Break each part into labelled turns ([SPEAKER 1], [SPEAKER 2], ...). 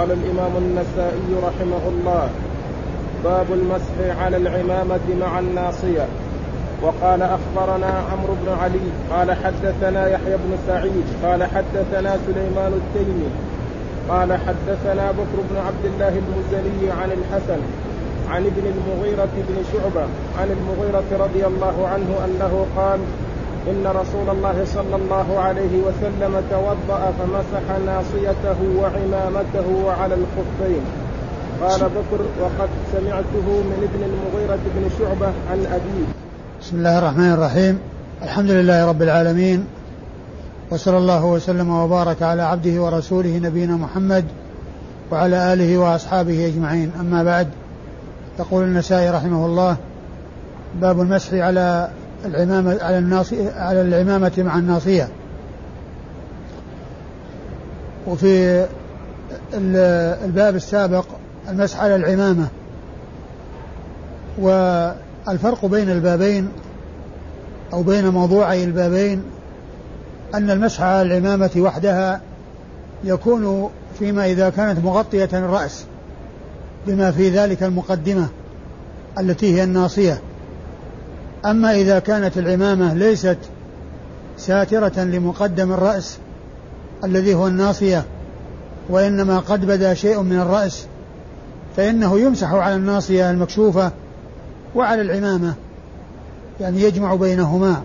[SPEAKER 1] قال الإمام النسائي رحمه الله باب المسح على العمامة مع الناصية. وقال أخبرنا عمرو بن علي قال حدثنا يحيى بن سعيد قال حدثنا سليمان التيمي قال حدثنا بكر بن عبد الله المزني عن الحسن عن ابن المغيرة بن شعبة عن المغيرة رضي الله عنه أنه قال إن رسول الله صلى الله عليه وسلم توضأ فمسح ناصيته وعمامته وعلى الخفين. قال بكر وقد سمعته من ابن المغيرة بن شعبة عن أبيه.
[SPEAKER 2] بسم الله الرحمن الرحيم. الحمد لله رب العالمين وصلى الله وسلم وبارك على عبده ورسوله نبينا محمد وعلى آله وأصحابه أجمعين. أما بعد يقول النسائي رحمه الله باب المسح على العمامة على الناصية على العمامة مع الناصية. وفي الباب السابق المسح على العمامة. والفرق بين البابين أو بين موضوعي البابين أن المسح على العمامة وحدها يكون فيما إذا كانت مغطية الرأس بما في ذلك المقدمة التي هي الناصية. أما إذا كانت العمامة ليست ساترة لمقدم الرأس الذي هو الناصية وإنما قد بدا شيء من الرأس فإنه يمسح على الناصية المكشوفة وعلى العمامة يعني يجمع بينهما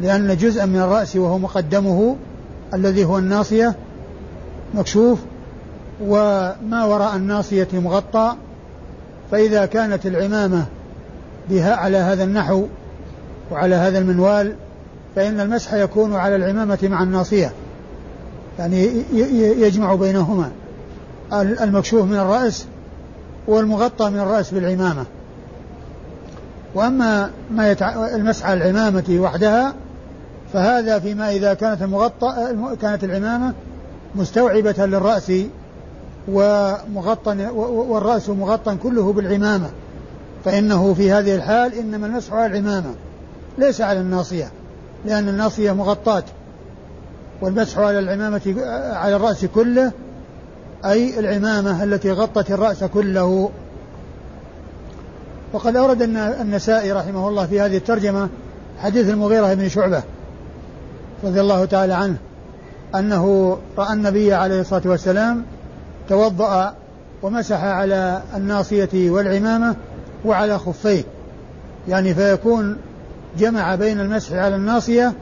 [SPEAKER 2] لأن جزءا من الرأس وهو مقدمه الذي هو الناصية مكشوف وما وراء الناصية مغطى فإذا كانت العمامة بها على هذا النحو وعلى هذا المنوال فإن المسح يكون على العمامة مع الناصية يعني يجمع بينهما المكشوف من الرأس والمغطى من الرأس بالعمامة. وأما ما يتع... المسح على العمامة وحدها فهذا فيما إذا كانت المغطى كانت العمامة مستوعبة للرأس ومغطى والرأس مغطى كله بالعمامة. فإنه في هذه الحال إنما المسح على العمامة ليس على الناصية لأن الناصية مغطاة والمسح على العمامة على الرأس كله أي العمامة التي غطت الرأس كله. وقد أورد النسائي رحمه الله في هذه الترجمة حديث المغيرة بن شعبة رضي الله تعالى عنه أنه رأى النبي عليه الصلاة والسلام توضأ ومسح على الناصية والعمامة وعلى خفيه. يعني فيكون جمع بين المسح على الناصية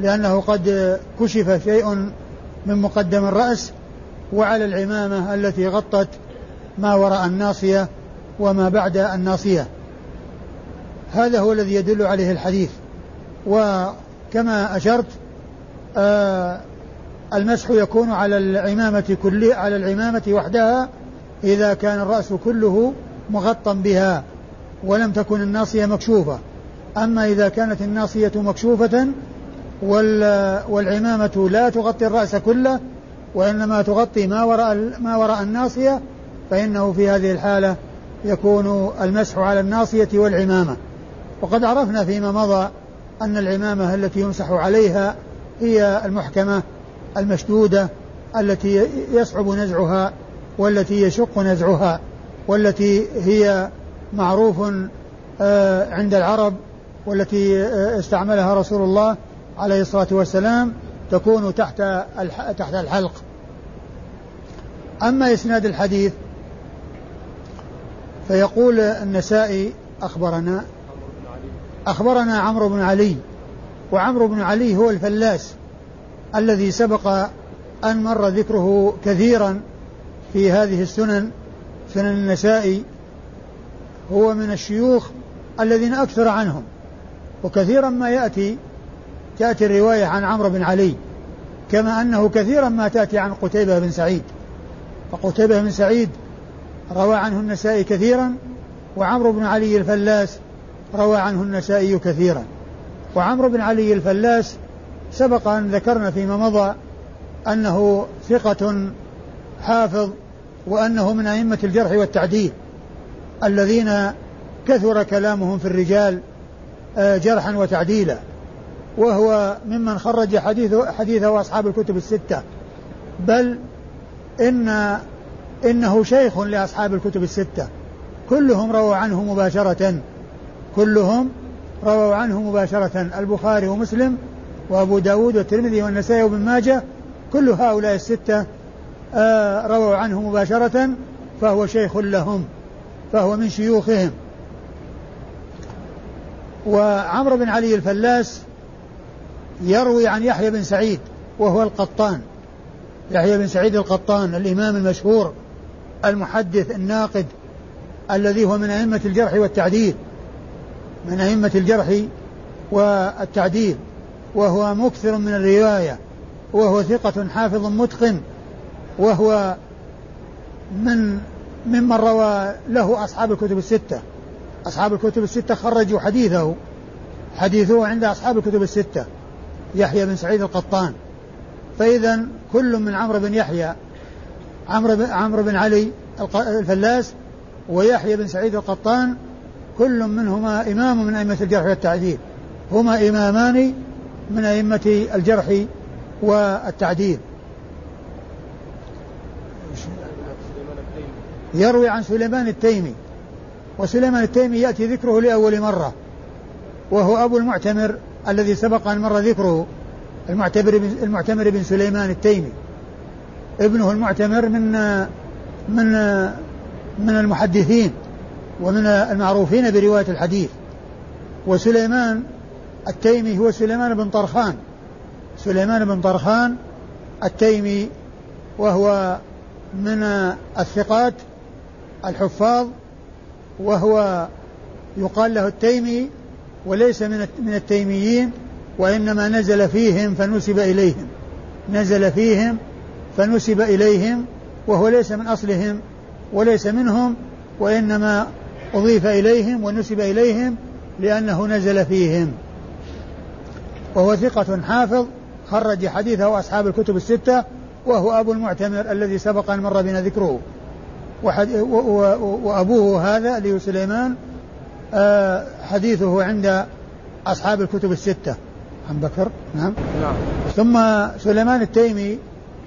[SPEAKER 2] لأنه قد كشف شيء من مقدم الرأس وعلى العمامة التي غطت ما وراء الناصية وما بعد الناصية. هذا هو الذي يدل عليه الحديث. وكما أشرت آه المسح يكون على العمامة كل على العمامة وحدها إذا كان الرأس كله مغطى بها. ولم تكن الناصية مكشوفة. أما إذا كانت الناصية مكشوفة والعمامة لا تغطي الرأس كله وإنما تغطي ما وراء ما وراء الناصية فإنه في هذه الحالة يكون المسح على الناصية والعمامة. وقد عرفنا فيما مضى أن العمامة التي يمسح عليها هي المحكمة المشدودة التي يصعب نزعها والتي يشق نزعها والتي هي معروف آه، عند العرب والتي آه، استعملها رسول الله عليه الصلاة والسلام تكون تحت تحت الحلق. أما إسناد الحديث فيقول النسائي أخبرنا أخبرنا عمرو بن علي وعمرو بن علي هو الفلاس الذي سبق أن مر ذكره كثيرا في هذه السنن سنن النسائي. هو من الشيوخ الذين أكثر عنهم. وكثيرا ما يأتي تأتي الرواية عن عمرو بن علي كما أنه كثيرا ما تأتي عن قتيبة بن سعيد. فقتيبة بن سعيد روى عنه النسائي كثيرا وعمرو بن علي الفلاس روى عنه النسائي كثيرا. وعمرو بن علي الفلاس سبق أن ذكرنا فيما مضى أنه ثقة حافظ وأنه من أئمة الجرح والتعديل. الذين كثر كلامهم في الرجال آه، جرحا وتعديلا. وهو ممن خرج حديثه حديثه أصحاب الكتب الستة. بل إن إنه شيخ لأصحاب الكتب الستة. كلهم رووا عنه مباشرة. كلهم رووا عنه مباشرة. البخاري ومسلم وأبو داود والترمذي والنسائي وابن ماجه كل هؤلاء الستة آه رووا عنه مباشرة فهو شيخ لهم. فهو من شيوخهم. وعمرو بن علي الفلاس يروي عن يحيى بن سعيد وهو القطان. يحيى بن سعيد القطان الإمام المشهور المحدث الناقد الذي هو من أئمة الجرح والتعديل. من أئمة الجرح والتعديل. وهو مكثر من الرواية. وهو ثقة حافظ متقن. وهو من ممن روى له أصحاب الكتب الستة. أصحاب الكتب الستة خرجوا حديثه. حديثه عند أصحاب الكتب الستة. يحيى بن سعيد القطان. فإذا كل من عمرو بن يحيى عمرو بن, عمرو بن علي الفلاس ويحيى بن سعيد القطان كل منهما إمام من أئمة الجرح والتعديل. هما إمامان من أئمة الجرح والتعديل. يروي عن سليمان التيمي وسليمان التيمي يأتي ذكره لأول مرة وهو أبو المعتمر الذي سبق أن مر ذكره المعتمر بن, المعتمر بن سليمان التيمي. ابنه المعتمر من من من المحدثين ومن المعروفين برواية الحديث. وسليمان التيمي هو سليمان بن طرخان. سليمان بن طرخان التيمي وهو من الثقات الحفاظ وهو يقال له التيمي وليس من من التيميين وإنما نزل فيهم فنسب إليهم. نزل فيهم فنسب إليهم وهو ليس من أصلهم وليس منهم وإنما أضيف إليهم ونسب إليهم لأنه نزل فيهم. وهو ثقة حافظ خرج حديثه أصحاب الكتب الستة وهو أبو المعتمر الذي سبق أن مر بنا ذكره. وأبوه هذا اللي هو سليمان آه، حديثه عند أصحاب الكتب الستة. عن بكر؟ نعم. نعم. ثم سليمان التيمي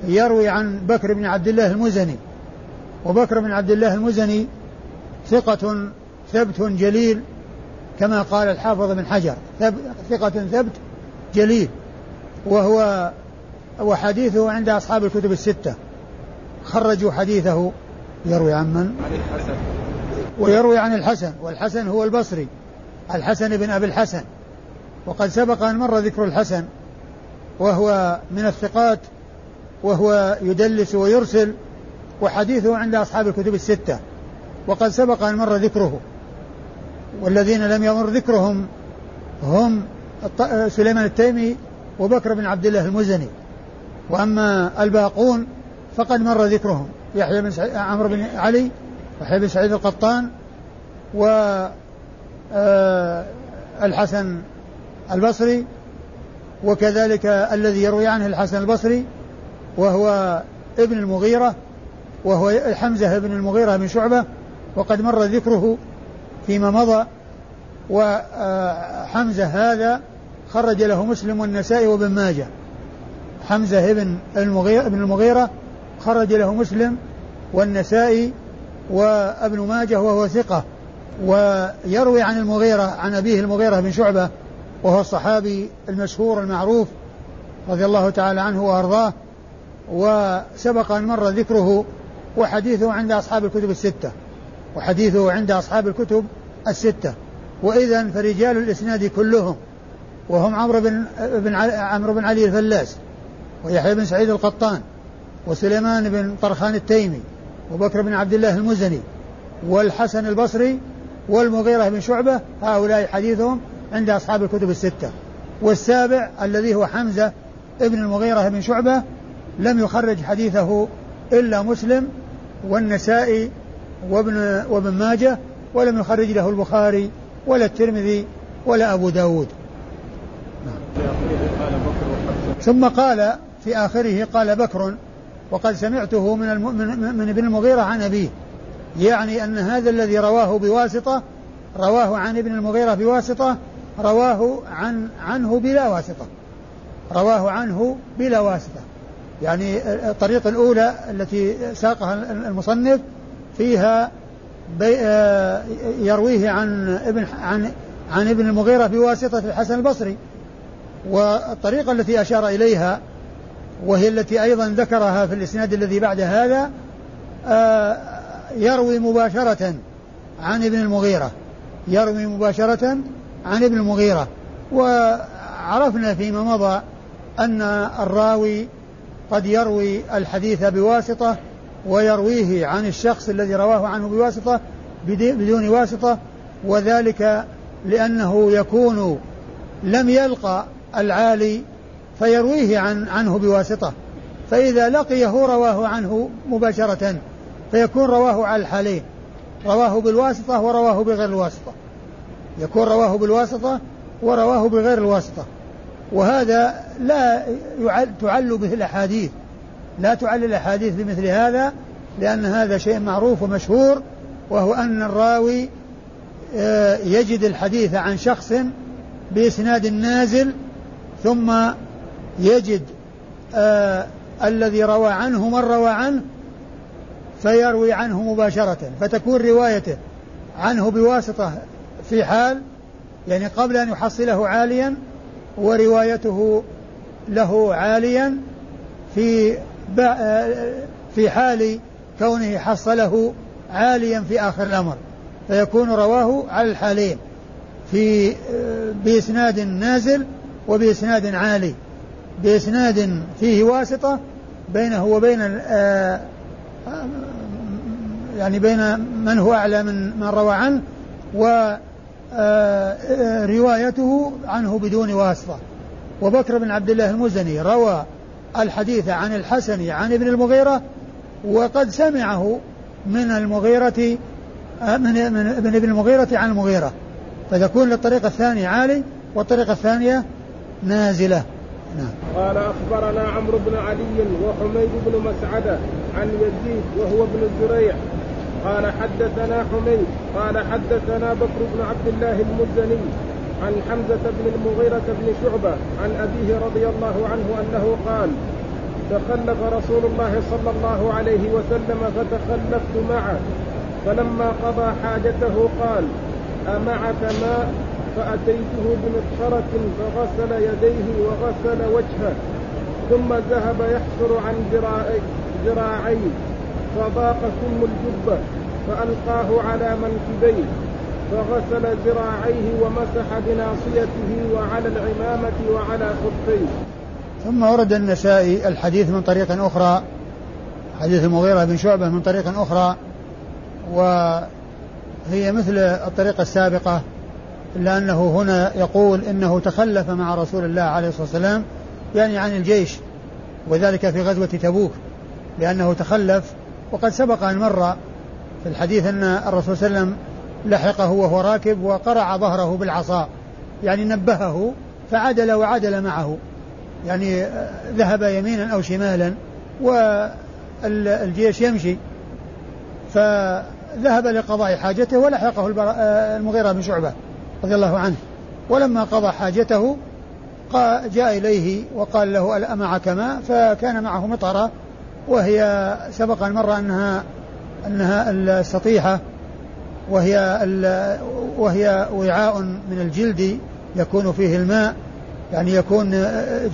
[SPEAKER 2] يروي عن بكر بن عبد الله المزني. وبكر بن عبد الله المزني ثقة ثبت جليل كما قال الحافظ بن حجر. ثقة ثبت جليل. وهو وحديثه عند أصحاب الكتب الستة. خرجوا حديثه يروي عن من؟ عن الحسن ويروي عن الحسن والحسن هو البصري. الحسن بن أبي الحسن. وقد سبق أن مر ذكر الحسن وهو من الثقات وهو يدلس ويرسل وحديثه عند أصحاب الكتب الستة. وقد سبق أن مر ذكره. والذين لم يمر ذكرهم هم سليمان التيمي وبكر بن عبد الله المزني. وأما الباقون فقد مر ذكرهم. يحيى بن سعيد عمرو بن علي يحيى بن سعيد القطان و آه، الحسن البصري وكذلك الذي يروي عنه الحسن البصري وهو ابن المغيرة وهو حمزة بن المغيرة بن شعبة وقد مر ذكره فيما مضى وحمزة هذا خرج له مسلم والنسائي وابن ماجه. حمزة بن المغيرة, ابن المغيرة خرج له مسلم والنسائي وابن ماجه وهو ثقة ويروي عن المغيرة عن أبيه المغيرة بن شعبة وهو الصحابي المشهور المعروف رضي الله تعالى عنه وأرضاه وسبق أن مر ذكره وحديثه عند أصحاب الكتب الستة وحديثه عند أصحاب الكتب الستة. وإذا فرجال الإسناد كلهم وهم عمرو بن عمرو بن علي الفلاس ويحيى بن سعيد القطان وسليمان بن طرخان التيمي وبكر بن عبد الله المزني والحسن البصري والمغيرة بن شعبة هؤلاء حديثهم عند أصحاب الكتب الستة والسابع الذي هو حمزة ابن المغيرة بن شعبة لم يخرج حديثه إلا مسلم والنسائي وابن وابن ماجه ولم يخرج له البخاري ولا الترمذي ولا أبو داود نعم. ثم قال في آخره قال بكر وقد سمعته من. من, من ابن المغيرة عن أبيه. يعني أن هذا الذي رواه بواسطة رواه عن ابن المغيرة بواسطة رواه عن عنه بلا واسطة. رواه عنه بلا واسطة. يعني الطريقة الأولى التي ساقها المصنف فيها بي آه، يرويه عن ابن عن عن ابن المغيرة بواسطة الحسن البصري. والطريقة التي أشار إليها وهي التي أيضا ذكرها في الإسناد الذي بعد هذا آه، يروي مباشرة عن ابن المغيرة. يروي مباشرة عن ابن المغيرة. وعرفنا فيما مضى أن الراوي قد يروي الحديث بواسطة ويرويه عن الشخص الذي رواه عنه بواسطة بدون واسطة وذلك لأنه يكون لم يلقى العالي فيرويه عن عنه بواسطة. فإذا لقيه رواه عنه مباشرة فيكون رواه على الحالين. رواه بالواسطة ورواه بغير الواسطة. يكون رواه بالواسطة ورواه بغير الواسطة. وهذا لا تعل به الأحاديث. لا تعل الأحاديث بمثل هذا لأن هذا شيء معروف ومشهور وهو أن الراوي آه، يجد الحديث عن شخص بإسناد نازل ثم يجد آه الذي روى عنه من روى عنه فيروي عنه مباشرة فتكون روايته عنه بواسطة في حال يعني قبل أن يحصله عاليا وروايته له عاليا في في حال كونه حصله عاليا في آخر الأمر. فيكون رواه على الحالين في بإسناد نازل وبإسناد عالي. بإسناد فيه واسطة بينه وبين آه، يعني بين من هو أعلى من من روى عنه وروايته آه، عنه بدون واسطة. وبكر بن عبد الله المزني روى الحديث عن الحسن عن ابن المغيرة وقد سمعه من المغيرة آه، من من ابن المغيرة عن المغيرة. فتكون للطريقة الثانية عالي والطريقة الثانية نازلة.
[SPEAKER 1] نعم. قال أخبرنا عمرو بن علي وحميد بن مسعدة عن يزيد وهو ابن الزريع قال حدثنا حميد قال حدثنا بكر بن عبد الله المزني عن حمزة بن المغيرة بن شعبة عن أبيه رضي الله عنه أنه قال تخلف رسول الله صلى الله عليه وسلم فتخلفت معه فلما قضى حاجته قال أمعك ماء فأتيته بمقشرة فغسل يديه وغسل وجهه ثم ذهب يحفر عن ذراعيه فضاق كم الجبة فألقاه على منكبيه فغسل ذراعيه ومسح بناصيته وعلى العمامة وعلى خفيه.
[SPEAKER 2] ثم ورد النسائي الحديث من طريق أخرى حديث المغيرة بن شعبة من طريق أخرى وهي مثل الطريقة السابقة. إلا أنه هنا يقول إنه تخلف مع رسول الله عليه الصلاة والسلام يعني عن الجيش وذلك في غزوة تبوك لأنه تخلف. وقد سبق أن مر في الحديث أن الرسول صلى الله عليه وسلم لحقه وهو راكب وقرع ظهره بالعصا يعني نبهه فعدل وعدل معه يعني ذهب يمينا أو شمالا والجيش يمشي. فذهب لقضاء حاجته ولحقه المغيرة بن شعبة. رضي الله عنه. ولما قضى حاجته جاء إليه وقال له ألا معك ماء؟ فكان معه مطرة وهي سبق أن أنها أنها السطيحة وهي وهي وعاء من الجلد يكون فيه الماء يعني يكون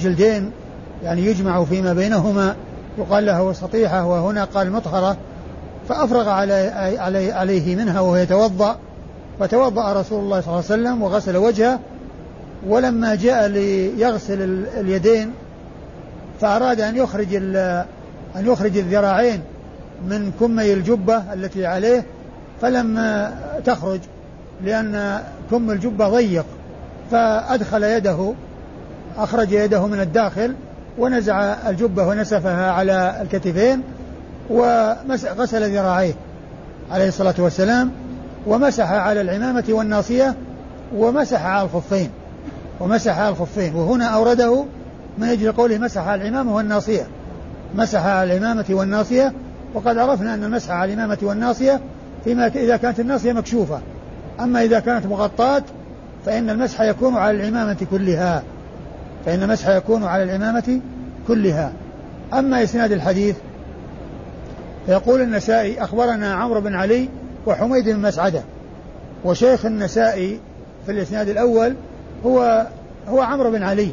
[SPEAKER 2] جلدين يعني يجمع فيما بينهما. يقال له سطيحة وهنا قال مطهرة فأفرغ علي عليه منها وهو يتوضأ. فتوضأ رسول الله صلى الله عليه وسلم وغسل وجهه ولما جاء ليغسل اليدين فأراد أن يخرج أن يخرج الذراعين من كمي الجبة التي عليه فلم تخرج لأن كم الجبة ضيق. فأدخل يده أخرج يده من الداخل ونزع الجبة ونسفها على الكتفين وغسل ذراعيه عليه الصلاة والسلام. ومسح على العمامة والناصية ومسح على الخفين ومسح على الخفين. وهنا أورده من أجل قوله مسح على العمامة والناصية. مسح على العمامة والناصية وقد عرفنا أن المسح على العمامة والناصية فيما إذا كانت الناصية مكشوفة. أما إذا كانت مغطاة فإن المسح يكون على العمامة كلها. فإن المسح يكون على العمامة كلها. أما إسناد الحديث فيقول النسائي أخبرنا عمرو بن علي وحميد بن مسعدة. وشيخ النسائي في الإسناد الأول هو هو عمرو بن علي.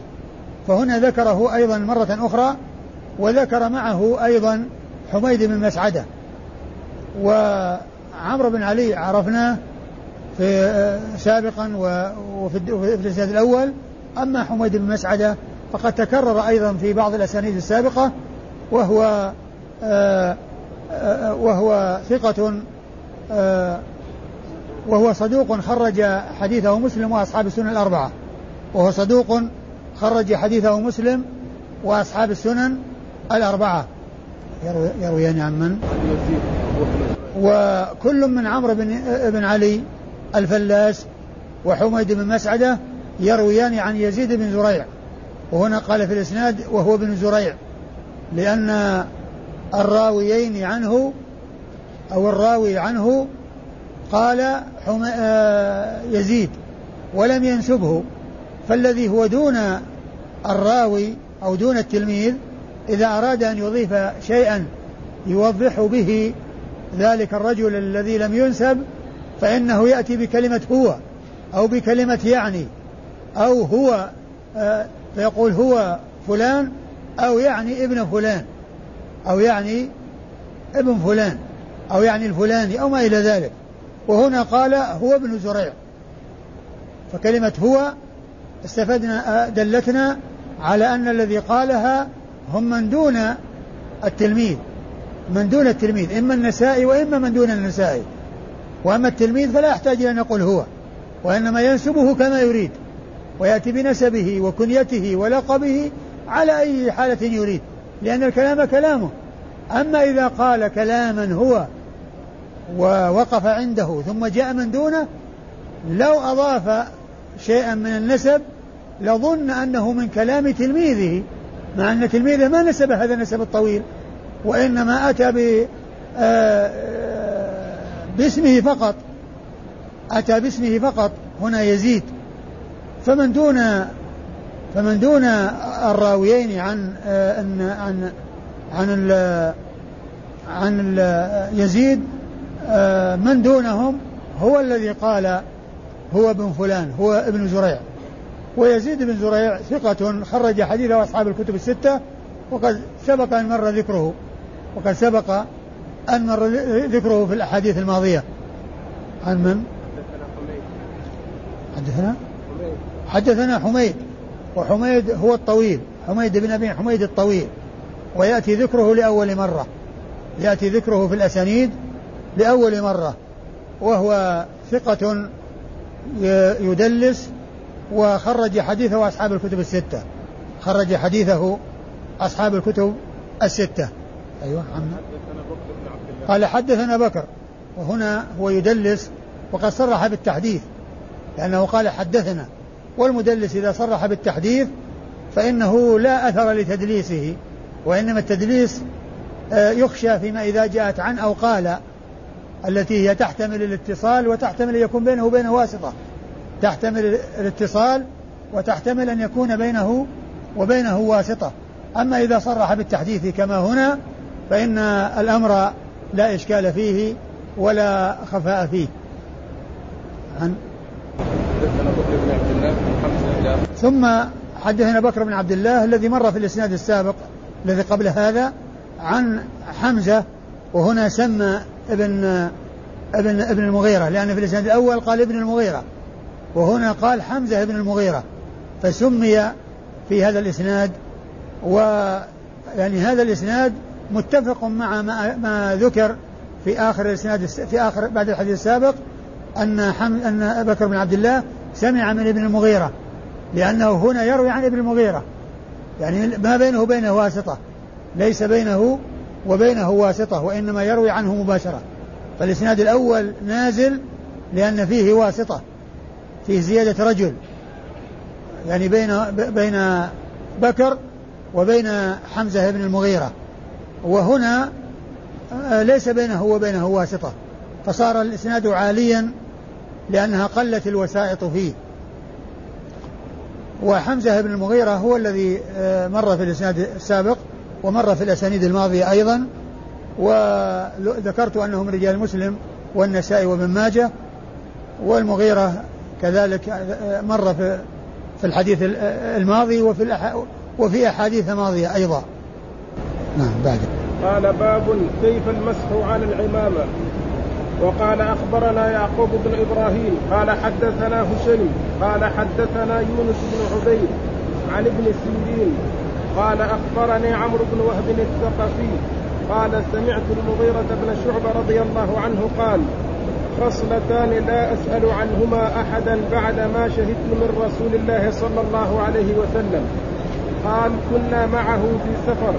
[SPEAKER 2] فهنا ذكره أيضا مرة أخرى وذكر معه أيضا حميد بن مسعدة. وعمرو بن علي عرفناه في سابقا وفي الإسناد الأول. أما حميد بن مسعدة فقد تكرر أيضا في بعض الأسانيد السابقة وهو آه، آه، وهو ثقة آه، وهو صدوق خرج حديثه مسلم وأصحاب السنن الأربعة. وهو صدوق خرج حديثه مسلم وأصحاب السنن الأربعة. يروي يرويان عن من؟ وكل من عمرو بن بن علي الفلاس وحميد بن مسعدة يرويان عن يزيد بن زريع. وهنا قال في الإسناد وهو بن زريع لأن الراويين عنه أو الراوي عنه قال آه، يزيد ولم ينسبه فالذي هو دون الراوي أو دون التلميذ إذا أراد أن يضيف شيئا يوضح به ذلك الرجل الذي لم ينسب فإنه يأتي بكلمة هو أو بكلمة يعني أو هو آه، فيقول هو فلان أو يعني ابن فلان أو يعني ابن فلان. أو يعني الفلاني أو ما إلى ذلك. وهنا قال هو ابن زريع. فكلمة هو استفدنا دلتنا على أن الذي قالها هم من دون التلميذ. من دون التلميذ إما النسائي وإما من دون النسائي. وأما التلميذ فلا يحتاج أن نقول هو وإنما ينسبه كما يريد. ويأتي بنسبه وكنيته ولقبه على أي حالة يريد لأن الكلام كلامه. أما إذا قال كلاما هو ووقف عنده ثم جاء من دونه لو أضاف شيئا من النسب لظن أنه من كلام تلميذه مع أن تلميذه ما نسب هذا النسب الطويل وإنما أتى ب آه، باسمه فقط. أتى باسمه فقط هنا يزيد. فمن دون فمن دون الراويين عن آه، عن عن عن عن يزيد آه، من دونهم هو الذي قال هو ابن فلان هو ابن زريع. ويزيد بن زريع ثقة خرج حديثه أصحاب الكتب الستة وقد سبق أن مر ذكره وقد سبق أن مر ذكره في الأحاديث الماضية. عن من؟ حدثنا حدثنا حميد. وحميد هو الطويل. حميد بن أبي حميد الطويل. ويأتي ذكره لأول مرة. يأتي ذكره في الأسانيد. لأول مرة وهو ثقة يدلس وخرج حديثه أصحاب الكتب الستة. خرج حديثه أصحاب الكتب الستة. أيوة عم. قال حدثنا بكر وهنا هو يدلس وقد صرح بالتحديث لأنه قال حدثنا. والمدلس إذا صرح بالتحديث فإنه لا أثر لتدليسه وإنما التدليس آه، يخشى فيما إذا جاءت عن أو قال التي هي تحتمل الاتصال وتحتمل أن يكون بينه وبينه واسطة. تحتمل الاتصال وتحتمل أن يكون بينه وبينه واسطة. أما إذا صرح بالتحديث كما هنا فإن الأمر لا إشكال فيه ولا خفاء فيه. عن ثم حدثنا بكر بن عبد الله الذي مر في الإسناد السابق الذي قبل هذا عن حمزة وهنا سمى ابن ابن ابن المغيرة لأن في الإسناد الأول قال ابن المغيرة وهنا قال حمزة بن المغيرة فسمي في هذا الإسناد و يعني هذا الإسناد متفق مع ما, ما ذكر في آخر الإسناد في آخر بعد الحديث السابق أن حم أن بكر بن عبد الله سمع من ابن المغيرة لأنه هنا يروي عن ابن المغيرة يعني ما بينه وبينه واسطة ليس بينه وبينه واسطة وإنما يروي عنه مباشرة. فالإسناد الأول نازل لأن فيه واسطة فيه زيادة رجل. يعني بين بين بكر وبين حمزة بن المغيرة. وهنا آه، ليس بينه وبينه واسطة. فصار الإسناد عاليا لأنها قلت الوسائط فيه. وحمزة بن المغيرة هو الذي آه، مر في الإسناد السابق. ومر في الأسانيد الماضية أيضا وذكرت أنهم رجال مسلم والنسائي وابن ماجه والمغيرة كذلك مر في في الحديث الماضي وفي وفي أحاديث ماضية أيضا.
[SPEAKER 1] نعم بعد. قال باب كيف المسح على العمامة. وقال أخبرنا يعقوب بن إبراهيم قال حدثنا هشيم قال حدثنا يونس بن عبيد عن ابن سيرين قال أخبرني عمرو بن وهب الثقفي قال سمعت المغيرة بن شعبة رضي الله عنه قال خصلتان لا أسأل عنهما أحدا بعد ما شهدت من رسول الله صلى الله عليه وسلم. قال كنا معه في سفر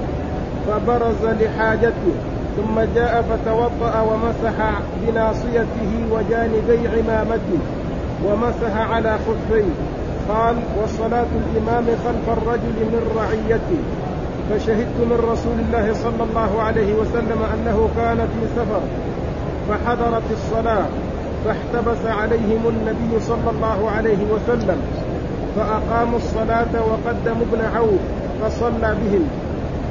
[SPEAKER 1] فبرز لحاجته ثم جاء فتوضأ ومسح بناصيته وجانبي عمامته ومسح على خفيه. قال وصلاة الإمام خلف الرجل من رعيته. فشهدت من رسول الله صلى الله عليه وسلم أنه كان في سفر فحضرت الصلاة فاحتبس عليهم النبي صلى الله عليه وسلم فأقاموا الصلاة وقدموا ابن عوف فصلى بهم.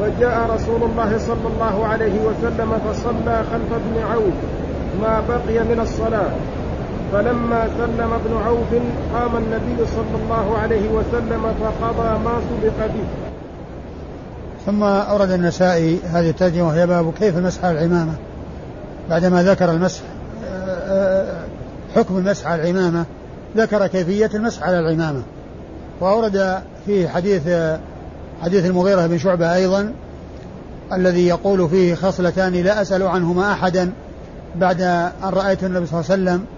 [SPEAKER 1] فجاء رسول الله صلى الله عليه وسلم فصلى خلف ابن عوف. ما بقي من الصلاة. فلما سلم ابن عوف قام النبي صلى الله عليه وسلم فقضى ما سبق به.
[SPEAKER 2] ثم أورد النسائي هذه الترجمة وهي باب كيف المسح على العمامة. بعدما ذكر المسح حكم المسح على العمامة ذكر كيفية المسح على العمامة. وأورد فيه حديث حديث المغيرة بن شعبة أيضا الذي يقول فيه خصلتان لا أسأل عنهما أحدا بعد أن رأيت النبي صلى الله عليه وسلم آه،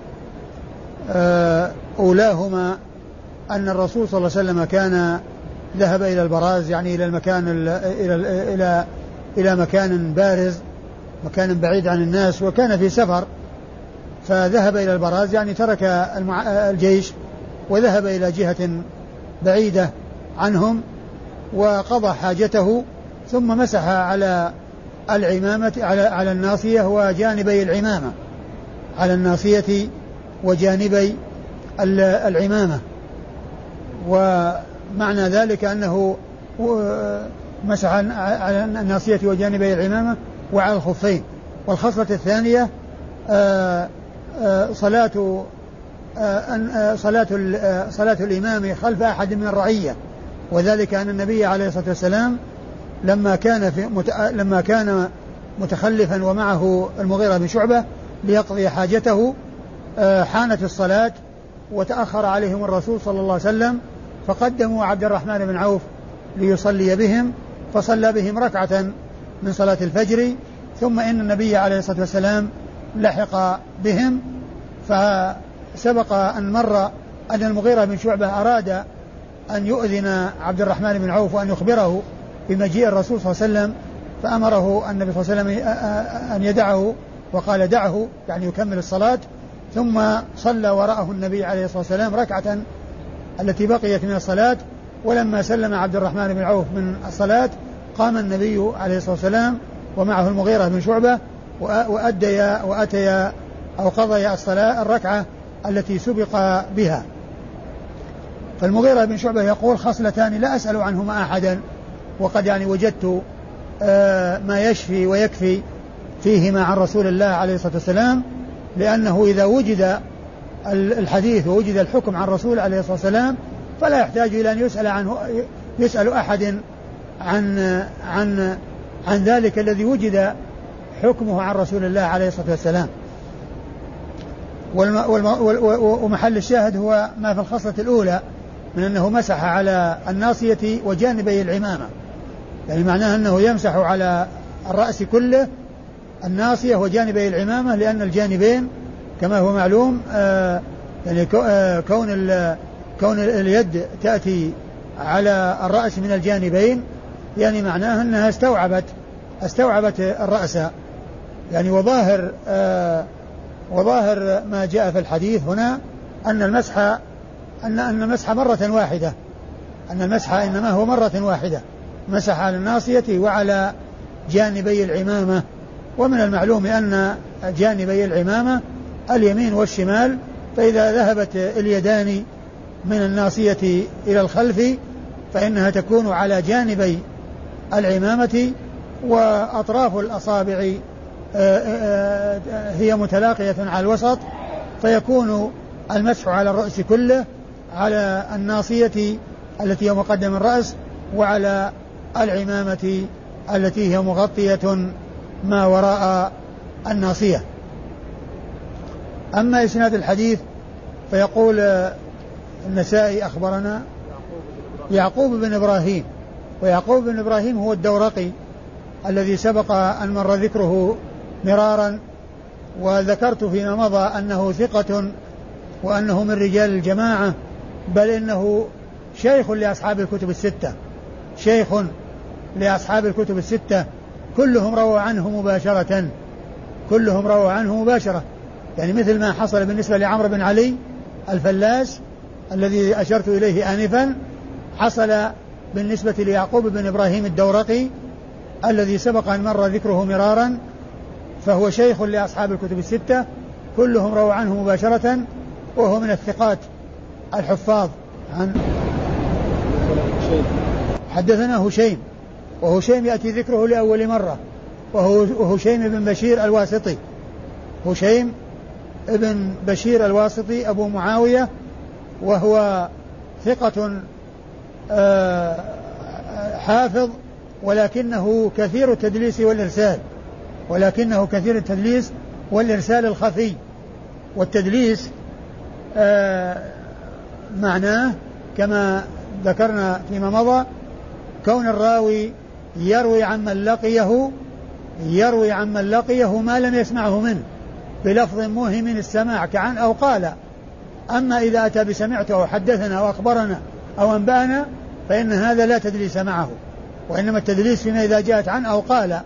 [SPEAKER 2] أولاهما أن الرسول صلى الله عليه وسلم كان ذهب إلى البراز يعني إلى المكان إلى إلى إلى مكان بارز مكان بعيد عن الناس وكان في سفر. فذهب إلى البراز يعني ترك الجيش وذهب إلى جهة بعيدة عنهم وقضى حاجته ثم مسح على العمامة على على الناصية وجانبي العمامة على الناصية وجانبي العمامة ومعنى ذلك أنه مسح على الناصية وجانبي العمامة وعلى الخفين والخصلة الثانية آه، آه، صلاة آه، صلاة صلاة الإمام خلف أحد من الرعية وذلك أن النبي عليه الصلاة والسلام لما كان في. لما كان متخلفا ومعه المغيرة بن شعبة ليقضي حاجته حانت الصلاة وتأخر عليهم الرسول صلى الله عليه وسلم فقدموا عبد الرحمن بن عوف ليصلي بهم فصلى بهم ركعة من صلاة الفجر ثم إن النبي عليه الصلاة والسلام لحق بهم فسبق أن مر أن المغيرة بن شعبة أراد أن يؤذن عبد الرحمن بن عوف وأن يخبره بمجيء الرسول صلى الله عليه وسلم فأمره النبي صلى الله عليه وسلم أن يدعه وقال دعه يعني يكمل الصلاة ثم صلى وراءه النبي عليه الصلاة والسلام ركعة التي بقيت من الصلاة ولما سلم عبد الرحمن بن عوف من الصلاة قام النبي عليه الصلاة والسلام ومعه المغيرة بن شعبة وأديا وأتيا أو قضيا الصلاة الركعة التي سبق بها. فالمغيرة بن شعبة يقول خصلتان لا أسأل عنهما أحدا وقد يعني وجدت آه، ما يشفي ويكفي فيهما عن رسول الله عليه الصلاة والسلام. لأنه إذا وجد الحديث ووجد الحكم عن الرسول عليه الصلاة والسلام فلا يحتاج إلى أن يسأل عنه يسأل أحد عن عن عن ذلك الذي وجد حكمه عن رسول الله عليه الصلاة والسلام. ومحل الشاهد هو ما في الخصلة الأولى من أنه مسح على الناصية وجانبي العمامة. يعني معناه أنه يمسح على الرأس كله الناصية وجانبي العمامة لأن الجانبين كما هو معلوم آه يعني آه كون كون اليد تأتي على الرأس من الجانبين يعني معناه أنها استوعبت استوعبت الرأس. يعني وظاهر آه وظاهر ما جاء في الحديث هنا أن المسح أن أن المسح مرة واحدة. أن المسح إنما هو مرة واحدة. مسح على الناصية وعلى جانبي العمامة. ومن المعلوم أن جانبي العمامة اليمين والشمال فإذا ذهبت اليدان من الناصية إلى الخلف فإنها تكون على جانبي العمامة وأطراف الأصابع آه، آه، آه، هي متلاقية على الوسط فيكون المسح على الرأس كله على الناصية التي هي مقدم الرأس وعلى العمامة التي هي مغطية ما وراء الناصية. أما إسناد الحديث فيقول النسائي أخبرنا يعقوب بن إبراهيم ويعقوب بن إبراهيم هو الدورقي الذي سبق أن مر ذكره مرارا وذكرت فيما مضى أنه ثقة وأنه من رجال الجماعة بل إنه شيخ لأصحاب الكتب الستة شيخ لأصحاب الكتب الستة كلهم رووا عنه مباشرة. كلهم رووا عنه مباشرة. يعني مثل ما حصل بالنسبة لعمرو بن علي الفلاس الذي أشرت إليه آنفا حصل بالنسبة ليعقوب بن إبراهيم الدورقي الذي سبق أن مر ذكره مرارا فهو شيخ لأصحاب الكتب الستة. كلهم رووا عنه مباشرة وهو من الثقات الحفاظ عن حدثنا هشيم. وهشيم يأتي ذكره لأول مرة وهو هشيم بن بشير الواسطي. هشيم ابن بشير الواسطي أبو معاوية وهو ثقة آه، حافظ ولكنه كثير التدليس والإرسال ولكنه كثير التدليس والإرسال الخفي. والتدليس آه، معناه كما ذكرنا فيما مضى كون الراوي يروي عمن لقيه يروي عمن لقيه ما لم يسمعه منه بلفظ موهم السماع كعن أو قال. أما إذا أتى بسمعت أو حدثنا أو أخبرنا أو أنبأنا فإن هذا لا تدليس معه وإنما التدليس فيما إذا جاءت عن أو قال.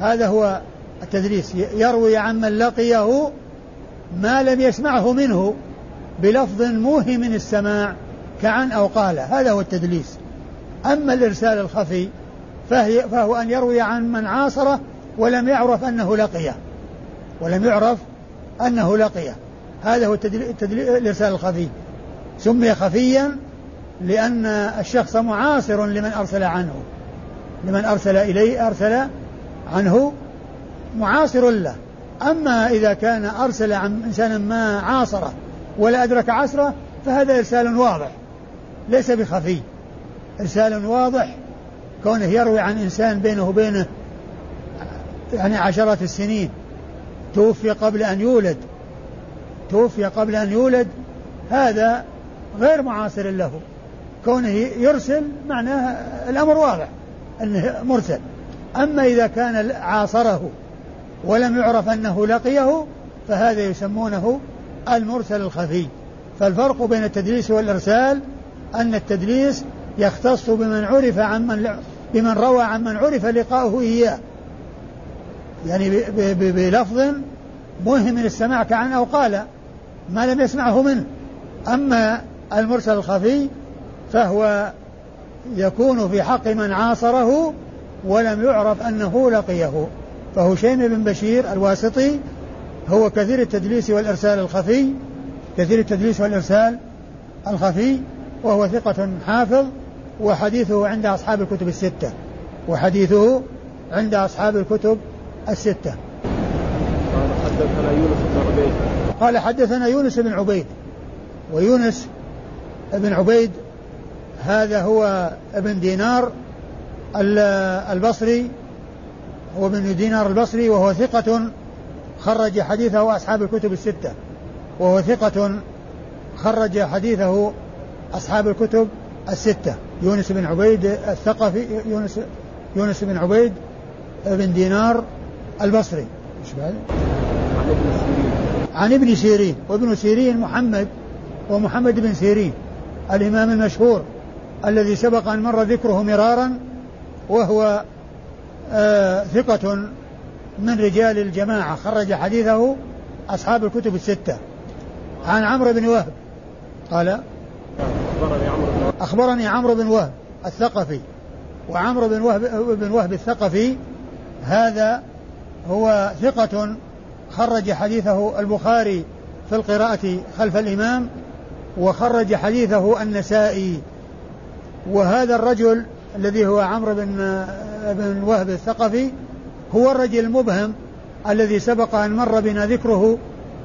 [SPEAKER 2] هذا هو التدليس يروي عمن لقيه ما لم يسمعه منه بلفظ موهم السماع كعن أو قال. هذا هو التدليس أما الإرسال الخفي فهي فهو أن يروي عن من عاصره ولم يعرف أنه لقيه. ولم يعرف أنه لقيه. هذا هو. الإرسال الخفي. سمي خفيا لأن الشخص معاصر لمن أرسل عنه. لمن أرسل إليه أرسل عنه معاصر له. أما إذا كان أرسل عن إنسان ما عاصره ولا أدرك عصره فهذا إرسال واضح ليس بخفي. إرسال واضح كونه يروي عن إنسان بينه وبينه يعني عشرات السنين توفي قبل أن يولد توفي قبل أن يولد هذا غير معاصر له. كونه يرسل معناه الأمر واضح أنه مرسل. أما إذا كان عاصره ولم يعرف أنه لقيه فهذا يسمونه المرسل الخفي. فالفرق بين التدليس والإرسال أن التدليس يختص بمن عرف عن من بمن روى عن من عرف لقاؤه إياه. يعني بلفظ موهم السماع كعن أو قال ما لم يسمعه منه. أما المرسل الخفي فهو يكون في حق من عاصره ولم يعرف أنه لقيه. فهو شيم بن بشير الواسطي هو كثير التدليس والإرسال الخفي كثير التدليس والإرسال الخفي وهو ثقة حافظ وحديثه عند أصحاب الكتب الستة. وحديثه عند أصحاب الكتب الستة.
[SPEAKER 1] قال حدثنا يونس بن عبيد.
[SPEAKER 2] قال حدثنا يونس بن عبيد. ويونس بن عبيد هذا هو ابن دينار البصري. هو ابن دينار البصري وهو ثقة خرج حديثه أصحاب الكتب الستة. وهو ثقة خرج حديثه أصحاب الكتب الستة. يونس بن عبيد الثقفي يونس يونس بن عبيد بن دينار البصري. إيش بعد؟ عن ابن سيرين. عن ابن سيرين وابن سيرين محمد ومحمد بن سيرين الإمام المشهور الذي سبق أن مر ذكره مرارا وهو آه ثقة من رجال الجماعة. خرج حديثه أصحاب الكتب الستة. عن عمرو بن وهب. قال أخبرني عمرو بن أخبرني عمرو بن وهب الثقفي. وعمرو بن وهب بن وهب الثقفي هذا هو ثقة خرج حديثه البخاري في القراءة خلف الإمام وخرج حديثه النسائي. وهذا الرجل الذي هو عمرو بن بن وهب الثقفي هو الرجل المبهم الذي سبق أن مر بنا ذكره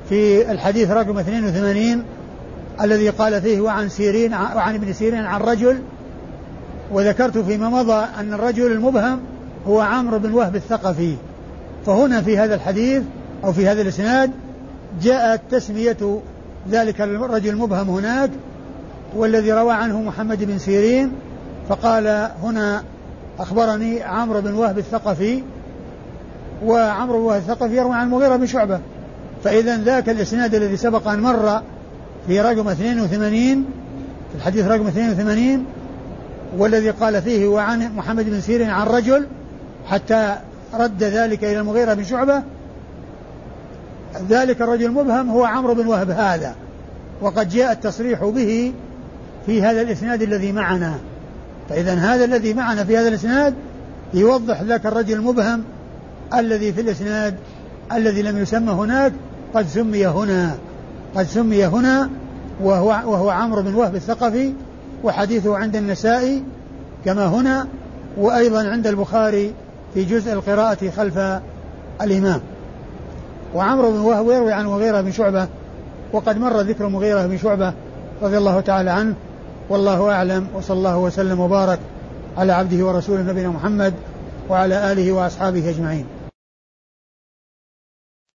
[SPEAKER 2] في الحديث رقم 82 الذي قال فيه وعن سيرين وعن ابن سيرين عن رجل وذكرت فيما مضى أن الرجل المبهم هو عمرو بن وهب الثقفي. فهنا في هذا الحديث أو في هذا الإسناد جاءت تسمية ذلك الرجل المبهم هناك والذي روى عنه محمد بن سيرين فقال هنا أخبرني عمرو بن وهب الثقفي. وعمرو بن وهب الثقفي يروي عن المغيرة بن شعبة. فإذا ذاك الإسناد الذي سبق أن مر في رقم 82 في الحديث رقم 82 والذي قال فيه وعن محمد بن سيرين عن رجل حتى رد ذلك إلى المغيرة بن شعبة. ذلك الرجل المبهم هو عمرو بن وهب هذا وقد جاء التصريح به في هذا الإسناد الذي معنا. فإذا هذا الذي معنا في هذا الإسناد يوضح ذاك الرجل المبهم الذي في الإسناد الذي لم يسمى هناك قد سمي هنا. قد سمي هنا وهو, وهو عمرو بن وهب الثقفي وحديثه عند النسائي كما هنا وأيضا عند البخاري في جزء القراءة خلف الإمام. وعمرو بن وهب يروي عن مغيرة بن شعبة وقد مر ذكر مغيرة بن شعبة رضي الله تعالى عنه والله أعلم وصلى الله وسلم وبارك على عبده ورسوله نبينا محمد وعلى آله وأصحابه أجمعين.